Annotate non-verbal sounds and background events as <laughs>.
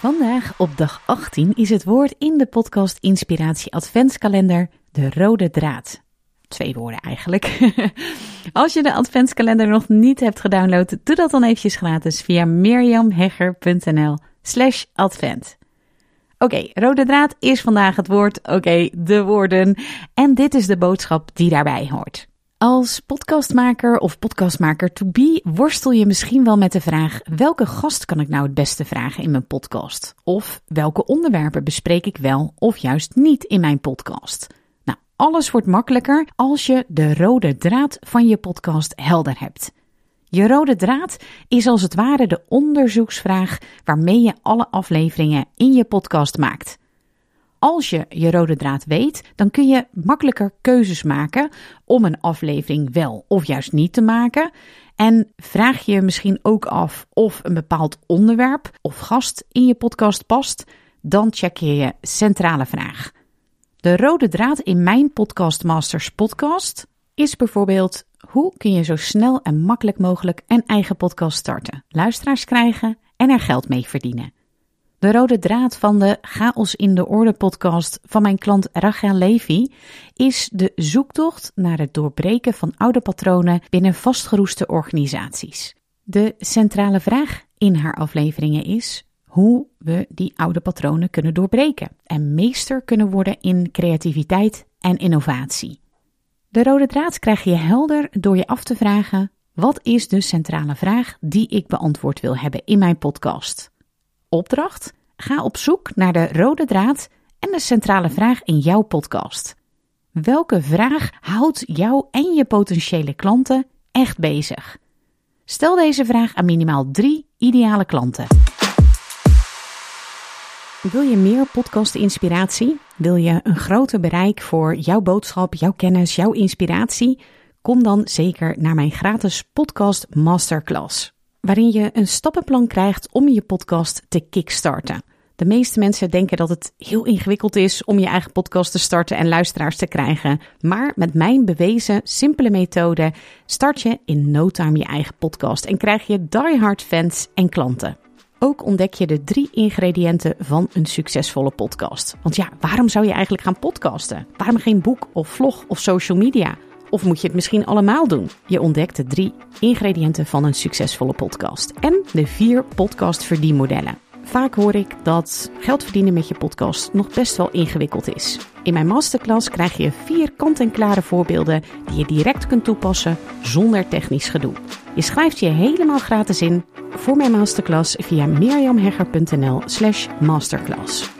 Vandaag op dag 18 is het woord in de podcast Inspiratie Adventskalender de rode draad. Twee woorden eigenlijk. <laughs> Als je de adventskalender nog niet hebt gedownload, doe dat dan eventjes gratis via mirjamhegger.nl slash advent. Oké, rode draad is vandaag het woord, oké, de woorden. En dit is de boodschap die daarbij hoort. Als podcastmaker of podcastmaker to be worstel je misschien wel met de vraag: welke gast kan ik nou het beste vragen in mijn podcast? Of welke onderwerpen bespreek ik wel of juist niet in mijn podcast? Nou, alles wordt makkelijker als je de rode draad van je podcast helder hebt. Je rode draad is als het ware de onderzoeksvraag waarmee je alle afleveringen in je podcast maakt. Als je je rode draad weet, dan kun je makkelijker keuzes maken om een aflevering wel of juist niet te maken. En vraag je misschien ook af of een bepaald onderwerp of gast in je podcast past, dan check je je centrale vraag. De rode draad in mijn Podcast Masters podcast is bijvoorbeeld hoe kun je zo snel en makkelijk mogelijk een eigen podcast starten, luisteraars krijgen en er geld mee verdienen. De rode draad van de Chaos in de Orde podcast van mijn klant Rachel Levy is de zoektocht naar het doorbreken van oude patronen binnen vastgeroeste organisaties. De centrale vraag in haar afleveringen is hoe we die oude patronen kunnen doorbreken en meester kunnen worden in creativiteit en innovatie. De rode draad krijg je helder door je af te vragen: wat is de centrale vraag die ik beantwoord wil hebben in mijn podcast? Opdracht: ga op zoek naar de rode draad en de centrale vraag in jouw podcast. Welke vraag houdt jou en je potentiële klanten echt bezig? Stel deze vraag aan minimaal drie ideale klanten. Wil je meer podcast-inspiratie? Wil je een groter bereik voor jouw boodschap, jouw kennis, jouw inspiratie? Kom dan zeker naar mijn gratis podcast masterclass waarin je een stappenplan krijgt om je podcast te kickstarten. De meeste mensen denken dat het heel ingewikkeld is om je eigen podcast te starten en luisteraars te krijgen. Maar met mijn bewezen, simpele methode start je in no time je eigen podcast en krijg je diehard fans en klanten. Ook ontdek je de drie ingrediënten van een succesvolle podcast. Want ja, waarom zou je eigenlijk gaan podcasten? Waarom geen boek of vlog of social media? Of moet je het misschien allemaal doen? Je ontdekt de drie ingrediënten van een succesvolle podcast en de vier podcast verdienmodellen. Vaak hoor ik dat geld verdienen met je podcast nog best wel ingewikkeld is. In mijn masterclass krijg je vier kant-en-klare voorbeelden die je direct kunt toepassen zonder technisch gedoe. Je schrijft je helemaal gratis in voor mijn masterclass via mirjamhegger.nl/slash masterclass.